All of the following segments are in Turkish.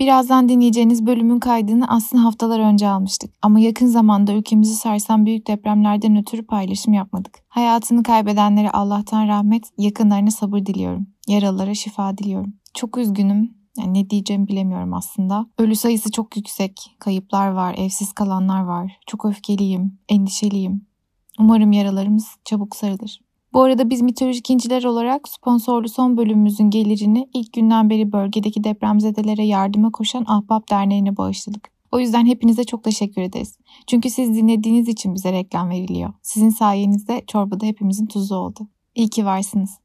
Birazdan dinleyeceğiniz bölümün kaydını aslında haftalar önce almıştık. Ama yakın zamanda ülkemizi sarsan büyük depremlerden ötürü paylaşım yapmadık. Hayatını kaybedenlere Allah'tan rahmet, yakınlarına sabır diliyorum. Yaralılara şifa diliyorum. Çok üzgünüm. Yani ne diyeceğimi bilemiyorum aslında. Ölü sayısı çok yüksek. Kayıplar var, evsiz kalanlar var. Çok öfkeliyim, endişeliyim. Umarım yaralarımız çabuk sarılır. Bu arada biz mitolojik inciler olarak sponsorlu son bölümümüzün gelirini ilk günden beri bölgedeki depremzedelere yardıma koşan Ahbap Derneği'ne bağışladık. O yüzden hepinize çok teşekkür ederiz. Çünkü siz dinlediğiniz için bize reklam veriliyor. Sizin sayenizde çorbada hepimizin tuzu oldu. İyi ki varsınız.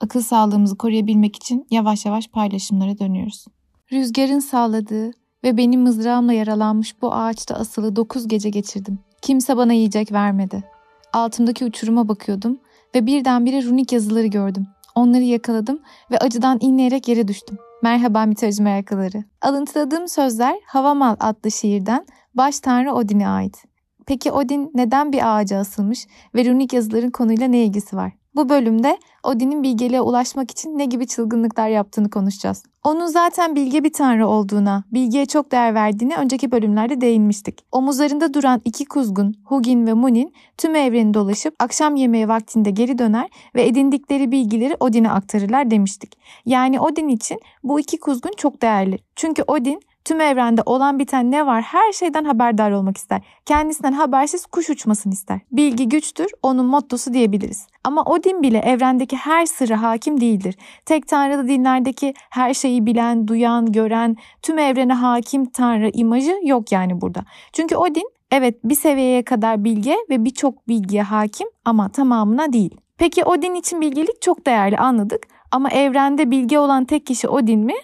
Akıl sağlığımızı koruyabilmek için yavaş yavaş paylaşımlara dönüyoruz. Rüzgarın sağladığı ve benim mızrağımla yaralanmış bu ağaçta asılı 9 gece geçirdim. Kimse bana yiyecek vermedi. Altımdaki uçuruma bakıyordum ve birdenbire runik yazıları gördüm. Onları yakaladım ve acıdan inleyerek yere düştüm. Merhaba mitoloji meraklıları. Alıntıladığım sözler Havamal adlı şiirden baş tanrı Odin'e ait. Peki Odin neden bir ağaca asılmış ve runik yazıların konuyla ne ilgisi var? Bu bölümde Odin'in bilgeliğe ulaşmak için ne gibi çılgınlıklar yaptığını konuşacağız. Onun zaten bilge bir tanrı olduğuna, bilgiye çok değer verdiğini önceki bölümlerde değinmiştik. Omuzlarında duran iki kuzgun, Hugin ve Munin, tüm evreni dolaşıp akşam yemeği vaktinde geri döner ve edindikleri bilgileri Odin'e aktarırlar demiştik. Yani Odin için bu iki kuzgun çok değerli. Çünkü Odin Tüm evrende olan biten ne var her şeyden haberdar olmak ister. Kendisinden habersiz kuş uçmasını ister. Bilgi güçtür onun mottosu diyebiliriz. Ama Odin bile evrendeki her sırrı hakim değildir. Tek tanrılı dinlerdeki her şeyi bilen, duyan, gören, tüm evrene hakim tanrı imajı yok yani burada. Çünkü Odin evet bir seviyeye kadar bilge ve birçok bilgiye hakim ama tamamına değil. Peki Odin için bilgelik çok değerli anladık ama evrende bilge olan tek kişi Odin mi?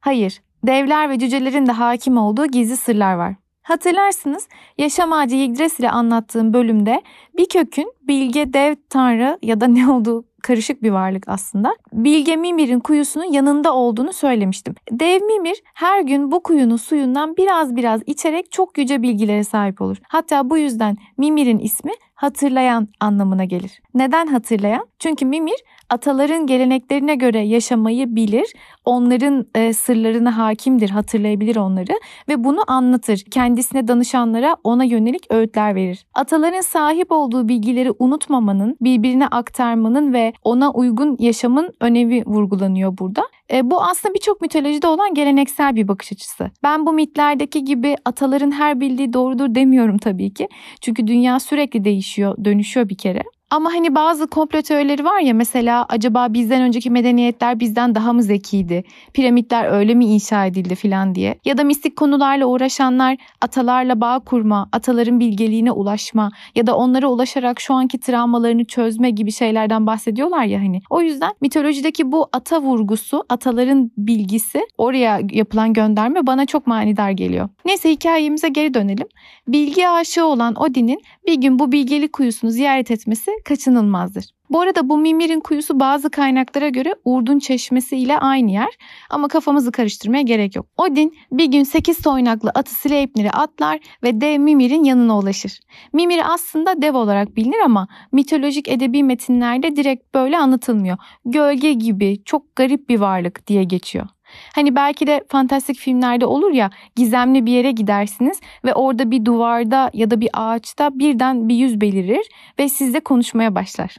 Hayır devler ve cücelerin de hakim olduğu gizli sırlar var. Hatırlarsınız yaşam ağacı Yggdrasil ile anlattığım bölümde bir kökün bilge dev tanrı ya da ne olduğu karışık bir varlık aslında. Bilge Mimir'in kuyusunun yanında olduğunu söylemiştim. Dev Mimir her gün bu kuyunun suyundan biraz biraz içerek çok yüce bilgilere sahip olur. Hatta bu yüzden Mimir'in ismi hatırlayan anlamına gelir. Neden hatırlayan? Çünkü Mimir ataların geleneklerine göre yaşamayı bilir, onların e, sırlarına hakimdir, hatırlayabilir onları ve bunu anlatır. Kendisine danışanlara ona yönelik öğütler verir. Ataların sahip olduğu bilgileri unutmamanın, birbirine aktarmanın ve ona uygun yaşamın önemi vurgulanıyor burada. E, bu aslında birçok mitolojide olan geleneksel bir bakış açısı. Ben bu mitlerdeki gibi ataların her bildiği doğrudur demiyorum tabii ki. Çünkü dünya sürekli değişiyor, dönüşüyor bir kere. Ama hani bazı komplo teorileri var ya mesela acaba bizden önceki medeniyetler bizden daha mı zekiydi? Piramitler öyle mi inşa edildi filan diye. Ya da mistik konularla uğraşanlar atalarla bağ kurma, ataların bilgeliğine ulaşma ya da onlara ulaşarak şu anki travmalarını çözme gibi şeylerden bahsediyorlar ya hani. O yüzden mitolojideki bu ata vurgusu, ataların bilgisi oraya yapılan gönderme bana çok manidar geliyor. Neyse hikayemize geri dönelim. Bilgi aşığı olan Odin'in bir gün bu bilgelik kuyusunu ziyaret etmesi kaçınılmazdır. Bu arada bu Mimir'in kuyusu bazı kaynaklara göre Urdun Çeşmesi ile aynı yer ama kafamızı karıştırmaya gerek yok. Odin bir gün 8 toynaklı atı Sleipnir'e atlar ve dev Mimir'in yanına ulaşır. Mimir aslında dev olarak bilinir ama mitolojik edebi metinlerde direkt böyle anlatılmıyor. Gölge gibi çok garip bir varlık diye geçiyor. Hani belki de fantastik filmlerde olur ya gizemli bir yere gidersiniz ve orada bir duvarda ya da bir ağaçta birden bir yüz belirir ve sizle konuşmaya başlar.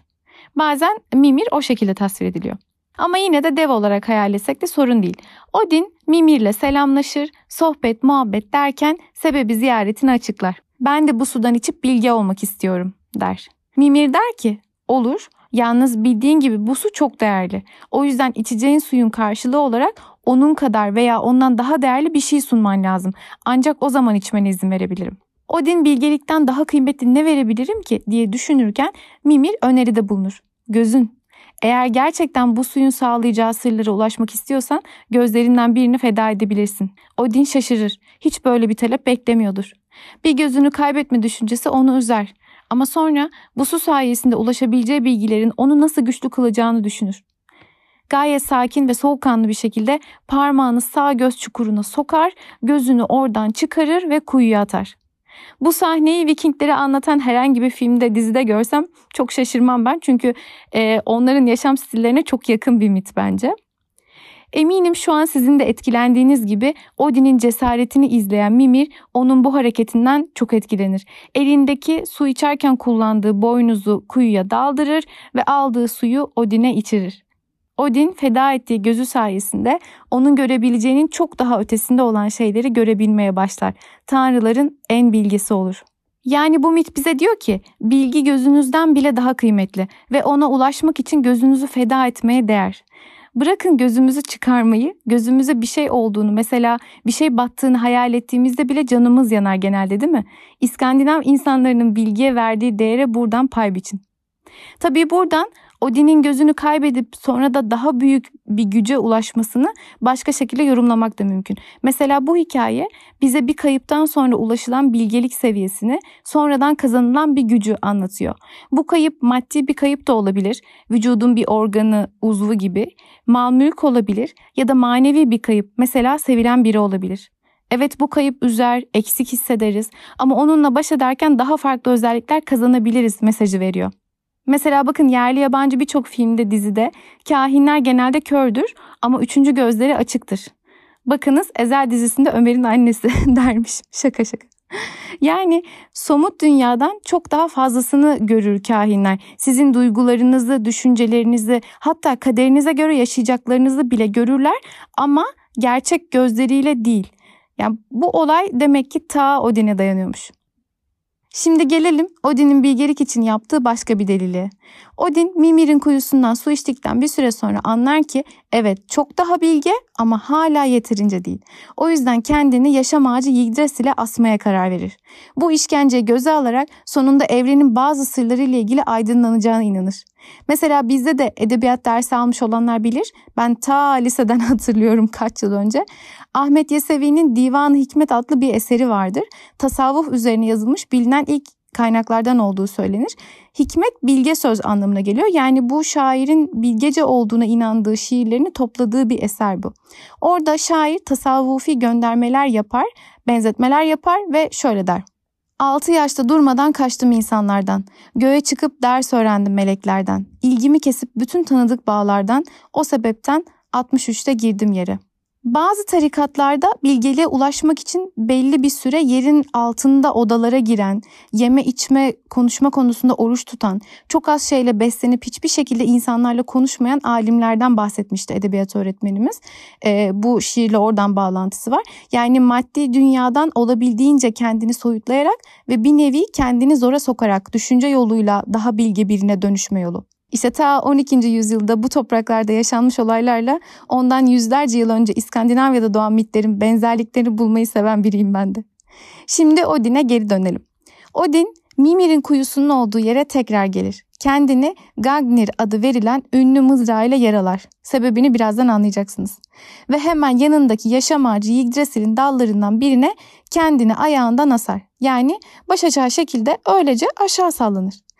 Bazen Mimir o şekilde tasvir ediliyor. Ama yine de dev olarak hayal etsek de sorun değil. Odin Mimir'le selamlaşır, sohbet, muhabbet derken sebebi ziyaretini açıklar. Ben de bu sudan içip bilge olmak istiyorum der. Mimir der ki olur Yalnız bildiğin gibi bu su çok değerli. O yüzden içeceğin suyun karşılığı olarak onun kadar veya ondan daha değerli bir şey sunman lazım. Ancak o zaman içmene izin verebilirim. Odin bilgelikten daha kıymetli ne verebilirim ki diye düşünürken Mimir öneride bulunur. Gözün. Eğer gerçekten bu suyun sağlayacağı sırlara ulaşmak istiyorsan gözlerinden birini feda edebilirsin. Odin şaşırır. Hiç böyle bir talep beklemiyordur. Bir gözünü kaybetme düşüncesi onu üzer. Ama sonra bu su sayesinde ulaşabileceği bilgilerin onu nasıl güçlü kılacağını düşünür. Gayet sakin ve soğukkanlı bir şekilde parmağını sağ göz çukuruna sokar, gözünü oradan çıkarır ve kuyuya atar. Bu sahneyi Vikingleri anlatan herhangi bir filmde, dizide görsem çok şaşırmam ben. Çünkü e, onların yaşam stillerine çok yakın bir mit bence. Eminim şu an sizin de etkilendiğiniz gibi Odin'in cesaretini izleyen Mimir onun bu hareketinden çok etkilenir. Elindeki su içerken kullandığı boynuzu kuyuya daldırır ve aldığı suyu Odin'e içirir. Odin feda ettiği gözü sayesinde onun görebileceğinin çok daha ötesinde olan şeyleri görebilmeye başlar. Tanrıların en bilgisi olur. Yani bu mit bize diyor ki bilgi gözünüzden bile daha kıymetli ve ona ulaşmak için gözünüzü feda etmeye değer. Bırakın gözümüzü çıkarmayı, gözümüze bir şey olduğunu mesela bir şey battığını hayal ettiğimizde bile canımız yanar genelde değil mi? İskandinav insanların bilgiye verdiği değere buradan pay biçin. Tabii buradan Odin'in gözünü kaybedip sonra da daha büyük bir güce ulaşmasını başka şekilde yorumlamak da mümkün. Mesela bu hikaye bize bir kayıptan sonra ulaşılan bilgelik seviyesini sonradan kazanılan bir gücü anlatıyor. Bu kayıp maddi bir kayıp da olabilir. Vücudun bir organı, uzvu gibi. Mal mülk olabilir ya da manevi bir kayıp. Mesela sevilen biri olabilir. Evet bu kayıp üzer, eksik hissederiz ama onunla baş ederken daha farklı özellikler kazanabiliriz mesajı veriyor. Mesela bakın yerli yabancı birçok filmde dizide kahinler genelde kördür ama üçüncü gözleri açıktır. Bakınız Ezel dizisinde Ömer'in annesi dermiş. Şaka şaka. Yani somut dünyadan çok daha fazlasını görür kahinler. Sizin duygularınızı, düşüncelerinizi, hatta kaderinize göre yaşayacaklarınızı bile görürler ama gerçek gözleriyle değil. Yani bu olay demek ki ta Odin'e dayanıyormuş. Şimdi gelelim Odin'in bilgelik için yaptığı başka bir delili. Odin Mimir'in kuyusundan su içtikten bir süre sonra anlar ki evet çok daha bilge ama hala yeterince değil. O yüzden kendini yaşam ağacı Yggdrasil ile asmaya karar verir. Bu işkenceyi göze alarak sonunda evrenin bazı sırları ile ilgili aydınlanacağına inanır. Mesela bizde de edebiyat dersi almış olanlar bilir. Ben ta liseden hatırlıyorum kaç yıl önce. Ahmet Yesevi'nin Divan-ı Hikmet adlı bir eseri vardır. Tasavvuf üzerine yazılmış bilinen ilk kaynaklardan olduğu söylenir. Hikmet bilge söz anlamına geliyor. Yani bu şairin bilgece olduğuna inandığı şiirlerini topladığı bir eser bu. Orada şair tasavvufi göndermeler yapar, benzetmeler yapar ve şöyle der. 6 yaşta durmadan kaçtım insanlardan. Göğe çıkıp ders öğrendim meleklerden. İlgimi kesip bütün tanıdık bağlardan o sebepten 63'te girdim yere. Bazı tarikatlarda bilgeliğe ulaşmak için belli bir süre yerin altında odalara giren, yeme içme, konuşma konusunda oruç tutan, çok az şeyle beslenip hiçbir şekilde insanlarla konuşmayan alimlerden bahsetmişti edebiyat öğretmenimiz. Ee, bu şiirle oradan bağlantısı var. Yani maddi dünyadan olabildiğince kendini soyutlayarak ve bir nevi kendini zora sokarak düşünce yoluyla daha bilge birine dönüşme yolu. İşte ta 12. yüzyılda bu topraklarda yaşanmış olaylarla ondan yüzlerce yıl önce İskandinavya'da doğan mitlerin benzerliklerini bulmayı seven biriyim ben de. Şimdi Odin'e geri dönelim. Odin, Mimir'in kuyusunun olduğu yere tekrar gelir. Kendini Gagnir adı verilen ünlü mızrağıyla yaralar. Sebebini birazdan anlayacaksınız. Ve hemen yanındaki yaşam ağacı Yggdrasil'in dallarından birine kendini ayağından asar. Yani baş aşağı şekilde öylece aşağı sallanır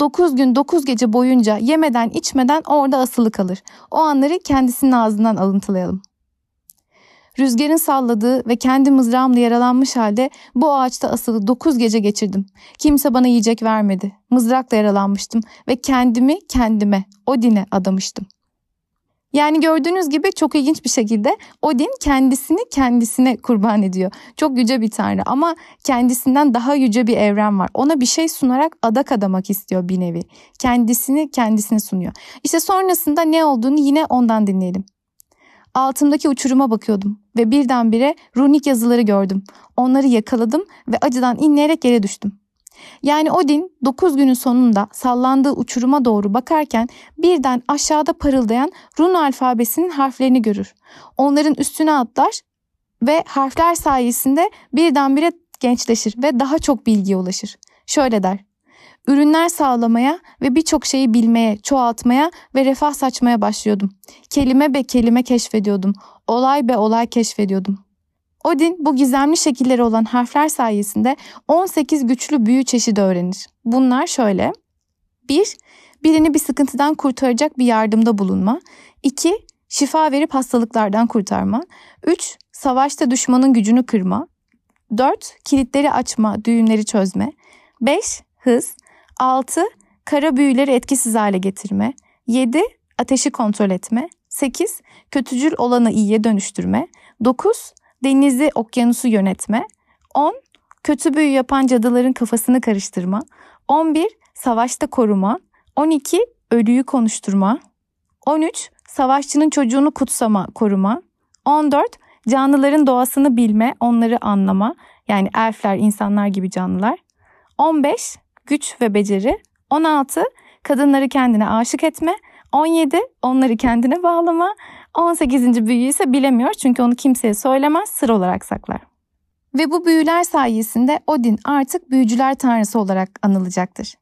9 gün 9 gece boyunca yemeden içmeden orada asılı kalır. O anları kendisinin ağzından alıntılayalım. Rüzgarın salladığı ve kendi mızrağımla yaralanmış halde bu ağaçta asılı 9 gece geçirdim. Kimse bana yiyecek vermedi. Mızrakla yaralanmıştım ve kendimi kendime, Odin'e adamıştım.'' Yani gördüğünüz gibi çok ilginç bir şekilde Odin kendisini kendisine kurban ediyor. Çok yüce bir tanrı ama kendisinden daha yüce bir evren var. Ona bir şey sunarak adak adamak istiyor bir nevi. Kendisini kendisine sunuyor. İşte sonrasında ne olduğunu yine ondan dinleyelim. Altımdaki uçuruma bakıyordum ve birdenbire runik yazıları gördüm. Onları yakaladım ve acıdan inleyerek yere düştüm. Yani Odin 9 günün sonunda sallandığı uçuruma doğru bakarken birden aşağıda parıldayan run alfabesinin harflerini görür. Onların üstüne atlar ve harfler sayesinde birdenbire gençleşir ve daha çok bilgiye ulaşır. Şöyle der. Ürünler sağlamaya ve birçok şeyi bilmeye, çoğaltmaya ve refah saçmaya başlıyordum. Kelime be kelime keşfediyordum. Olay be olay keşfediyordum. Odin bu gizemli şekilleri olan harfler sayesinde 18 güçlü büyü çeşidi öğrenir. Bunlar şöyle. 1. Birini bir sıkıntıdan kurtaracak bir yardımda bulunma. 2. Şifa verip hastalıklardan kurtarma. 3. Savaşta düşmanın gücünü kırma. 4. Kilitleri açma, düğümleri çözme. 5. Hız. 6. Kara büyüleri etkisiz hale getirme. 7. Ateşi kontrol etme. 8. Kötücül olanı iyiye dönüştürme. 9. Denizi, okyanusu yönetme. 10. Kötü büyü yapan cadıların kafasını karıştırma. 11. Savaşta koruma. 12. Ölüyü konuşturma. 13. Savaşçının çocuğunu kutsama, koruma. 14. Canlıların doğasını bilme, onları anlama. Yani elfler, insanlar gibi canlılar. 15. Güç ve beceri. 16. Kadınları kendine aşık etme. 17. Onları kendine bağlama. 18. büyüyü ise bilemiyor çünkü onu kimseye söylemez, sır olarak saklar. Ve bu büyüler sayesinde Odin artık büyücüler tanrısı olarak anılacaktır.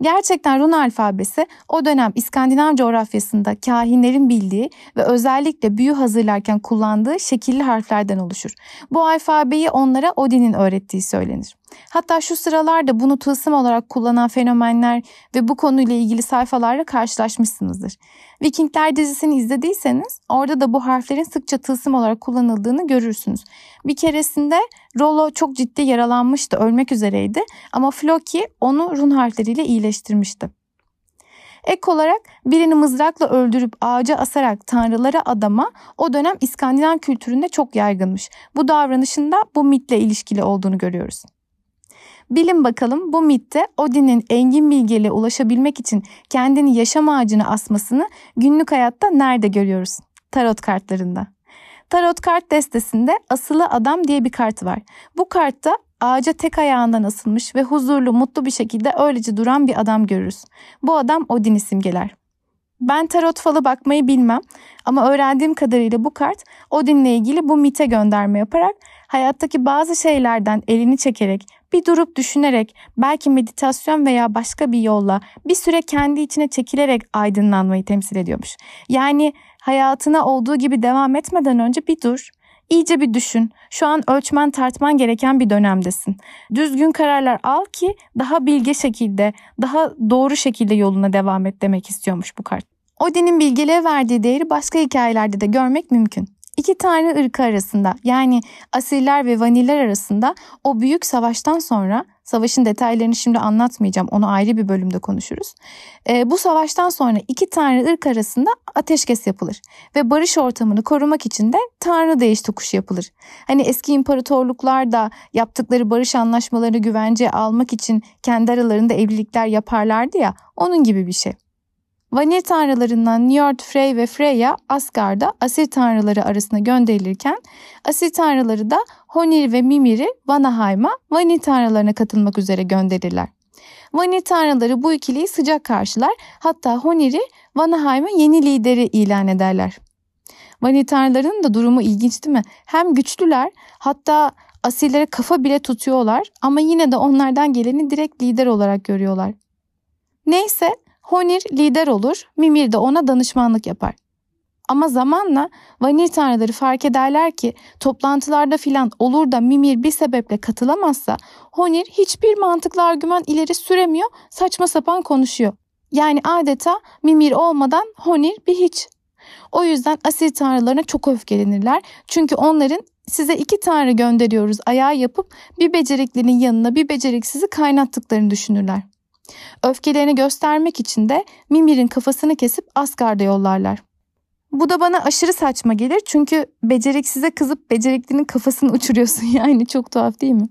Gerçekten run alfabesi o dönem İskandinav coğrafyasında kahinlerin bildiği ve özellikle büyü hazırlarken kullandığı şekilli harflerden oluşur. Bu alfabeyi onlara Odin'in öğrettiği söylenir. Hatta şu sıralarda bunu tılsım olarak kullanan fenomenler ve bu konuyla ilgili sayfalarla karşılaşmışsınızdır. Vikingler dizisini izlediyseniz orada da bu harflerin sıkça tılsım olarak kullanıldığını görürsünüz. Bir keresinde Rollo çok ciddi yaralanmıştı, ölmek üzereydi ama Floki onu run harfleriyle iyileştirmişti. Ek olarak birini mızrakla öldürüp ağaca asarak tanrılara adama o dönem İskandinav kültüründe çok yaygınmış. Bu davranışında bu mitle ilişkili olduğunu görüyoruz. Bilin bakalım bu mitte Odin'in engin bilgeliğe ulaşabilmek için kendini yaşam ağacına asmasını günlük hayatta nerede görüyoruz? Tarot kartlarında. Tarot kart destesinde asılı adam diye bir kart var. Bu kartta ağaca tek ayağından asılmış ve huzurlu, mutlu bir şekilde öylece duran bir adam görürüz. Bu adam Odin'i simgeler. Ben tarot falı bakmayı bilmem ama öğrendiğim kadarıyla bu kart Odin'le ilgili bu mite gönderme yaparak hayattaki bazı şeylerden elini çekerek bir durup düşünerek belki meditasyon veya başka bir yolla bir süre kendi içine çekilerek aydınlanmayı temsil ediyormuş. Yani hayatına olduğu gibi devam etmeden önce bir dur. İyice bir düşün. Şu an ölçmen tartman gereken bir dönemdesin. Düzgün kararlar al ki daha bilge şekilde, daha doğru şekilde yoluna devam et demek istiyormuş bu kart. Odin'in bilgeliğe verdiği değeri başka hikayelerde de görmek mümkün. İki tane ırkı arasında yani asiller ve vaniller arasında o büyük savaştan sonra savaşın detaylarını şimdi anlatmayacağım onu ayrı bir bölümde konuşuruz. E, bu savaştan sonra iki tane ırk arasında ateşkes yapılır ve barış ortamını korumak için de tanrı değiş tokuşu yapılır. Hani eski imparatorluklar da yaptıkları barış anlaşmalarını güvence almak için kendi aralarında evlilikler yaparlardı ya onun gibi bir şey. Vanir tanrılarından Njord, Frey ve Freya Asgard'a asil tanrıları arasına gönderilirken asil tanrıları da Honir ve Mimir'i Vanaheim'a Vanir tanrılarına katılmak üzere gönderirler. Vanir tanrıları bu ikiliyi sıcak karşılar hatta Honir'i Vanaheim'a yeni lideri ilan ederler. Vanir tanrılarının da durumu ilginç değil mi? Hem güçlüler hatta asillere kafa bile tutuyorlar ama yine de onlardan geleni direkt lider olarak görüyorlar. Neyse Honir lider olur, Mimir de ona danışmanlık yapar. Ama zamanla Vanir tanrıları fark ederler ki toplantılarda filan olur da Mimir bir sebeple katılamazsa Honir hiçbir mantıklı argüman ileri süremiyor, saçma sapan konuşuyor. Yani adeta Mimir olmadan Honir bir hiç. O yüzden asil tanrılarına çok öfkelenirler. Çünkü onların size iki tanrı gönderiyoruz ayağı yapıp bir beceriklinin yanına bir beceriksizi kaynattıklarını düşünürler. Öfkelerini göstermek için de Mimir'in kafasını kesip Asgard'a yollarlar. Bu da bana aşırı saçma gelir çünkü beceriksize kızıp beceriklinin kafasını uçuruyorsun yani çok tuhaf değil mi?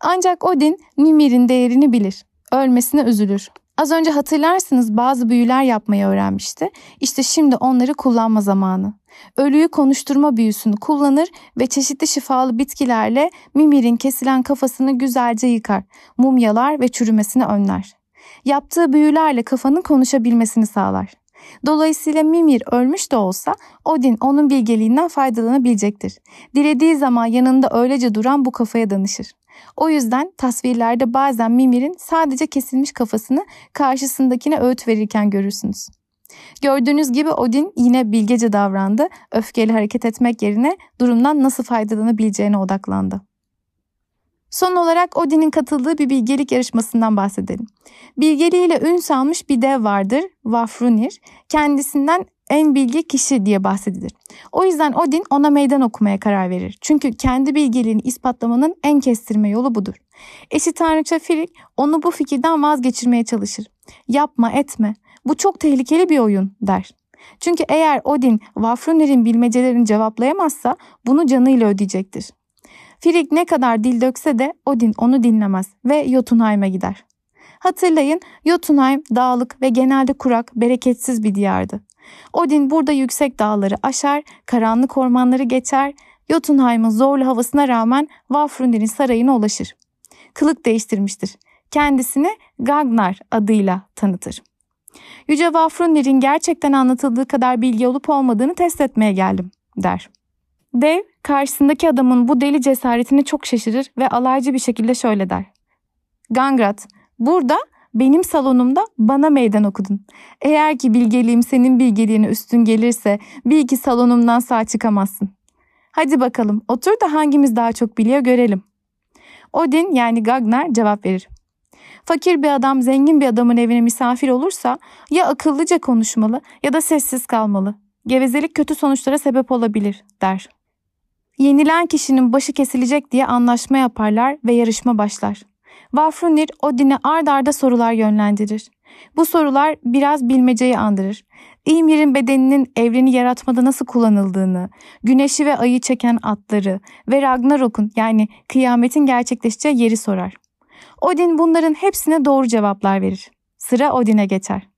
Ancak Odin Mimir'in değerini bilir. Ölmesine üzülür. Az önce hatırlarsınız bazı büyüler yapmayı öğrenmişti. İşte şimdi onları kullanma zamanı. Ölüyü konuşturma büyüsünü kullanır ve çeşitli şifalı bitkilerle Mimir'in kesilen kafasını güzelce yıkar, mumyalar ve çürümesini önler. Yaptığı büyülerle kafanın konuşabilmesini sağlar. Dolayısıyla Mimir ölmüş de olsa Odin onun bilgeliğinden faydalanabilecektir. Dilediği zaman yanında öylece duran bu kafaya danışır. O yüzden tasvirlerde bazen Mimir'in sadece kesilmiş kafasını karşısındakine öğüt verirken görürsünüz. Gördüğünüz gibi Odin yine bilgece davrandı, öfkeyle hareket etmek yerine durumdan nasıl faydalanabileceğine odaklandı. Son olarak Odin'in katıldığı bir bilgelik yarışmasından bahsedelim. Bilgeliğiyle ün salmış bir dev vardır, Vafrunir. Kendisinden en bilgi kişi diye bahsedilir. O yüzden Odin ona meydan okumaya karar verir. Çünkü kendi bilgeliğini ispatlamanın en kestirme yolu budur. Eşi tanrıça Firik onu bu fikirden vazgeçirmeye çalışır. Yapma etme bu çok tehlikeli bir oyun der. Çünkü eğer Odin Vafrunir'in bilmecelerini cevaplayamazsa bunu canıyla ödeyecektir. Frigg ne kadar dil dökse de Odin onu dinlemez ve Jotunheim'e gider. Hatırlayın Jotunheim dağlık ve genelde kurak, bereketsiz bir diyardı. Odin burada yüksek dağları aşar, karanlık ormanları geçer, Jotunheim'ın zorlu havasına rağmen Vafrunir'in sarayına ulaşır. Kılık değiştirmiştir. Kendisini Gagnar adıyla tanıtır. Yüce Vafrunir'in gerçekten anlatıldığı kadar bilgi olup olmadığını test etmeye geldim der. Dev karşısındaki adamın bu deli cesaretine çok şaşırır ve alaycı bir şekilde şöyle der. Gangrat, burada benim salonumda bana meydan okudun. Eğer ki bilgeliğim senin bilgeliğine üstün gelirse bil ki salonumdan sağ çıkamazsın. Hadi bakalım otur da hangimiz daha çok biliyor görelim. Odin yani Gagnar cevap verir. Fakir bir adam zengin bir adamın evine misafir olursa ya akıllıca konuşmalı ya da sessiz kalmalı. Gevezelik kötü sonuçlara sebep olabilir der. Yenilen kişinin başı kesilecek diye anlaşma yaparlar ve yarışma başlar. Vafrunir Odin'e ard arda sorular yönlendirir. Bu sorular biraz bilmeceyi andırır. İmir'in bedeninin evreni yaratmada nasıl kullanıldığını, güneşi ve ayı çeken atları ve Ragnarok'un yani kıyametin gerçekleşeceği yeri sorar. Odin bunların hepsine doğru cevaplar verir. Sıra Odin'e geçer.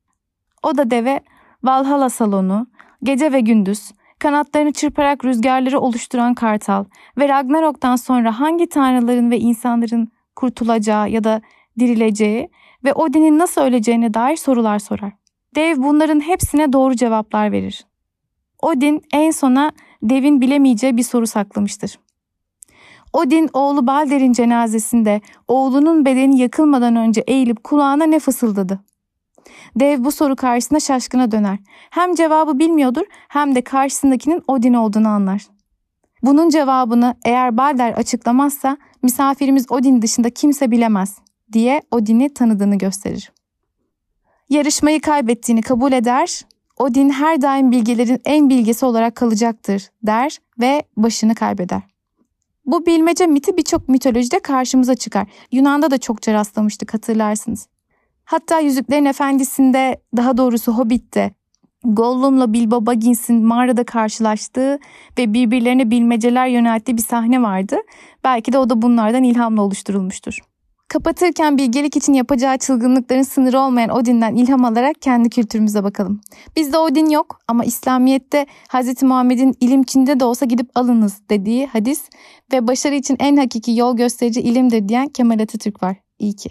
O da deve Valhalla salonu, gece ve gündüz, kanatlarını çırparak rüzgarları oluşturan kartal ve Ragnarok'tan sonra hangi tanrıların ve insanların kurtulacağı ya da dirileceği ve Odin'in nasıl öleceğine dair sorular sorar. Dev bunların hepsine doğru cevaplar verir. Odin en sona devin bilemeyeceği bir soru saklamıştır. Odin oğlu Balder'in cenazesinde oğlunun bedeni yakılmadan önce eğilip kulağına ne fısıldadı? Dev bu soru karşısında şaşkına döner. Hem cevabı bilmiyordur hem de karşısındakinin Odin olduğunu anlar. Bunun cevabını eğer Balder açıklamazsa misafirimiz Odin dışında kimse bilemez diye Odin'i tanıdığını gösterir. Yarışmayı kaybettiğini kabul eder, Odin her daim bilgelerin en bilgisi olarak kalacaktır der ve başını kaybeder. Bu bilmece miti birçok mitolojide karşımıza çıkar. Yunan'da da çokça rastlamıştık hatırlarsınız. Hatta Yüzüklerin Efendisi'nde daha doğrusu Hobbit'te Gollum'la Bilbo Baggins'in mağarada karşılaştığı ve birbirlerine bilmeceler yönelttiği bir sahne vardı. Belki de o da bunlardan ilhamla oluşturulmuştur. Kapatırken bilgelik için yapacağı çılgınlıkların sınırı olmayan Odin'den ilham alarak kendi kültürümüze bakalım. Bizde Odin yok ama İslamiyet'te Hz. Muhammed'in ilim Çin'de de olsa gidip alınız dediği hadis ve başarı için en hakiki yol gösterici ilimdir diyen Kemal Atatürk var. İyi ki.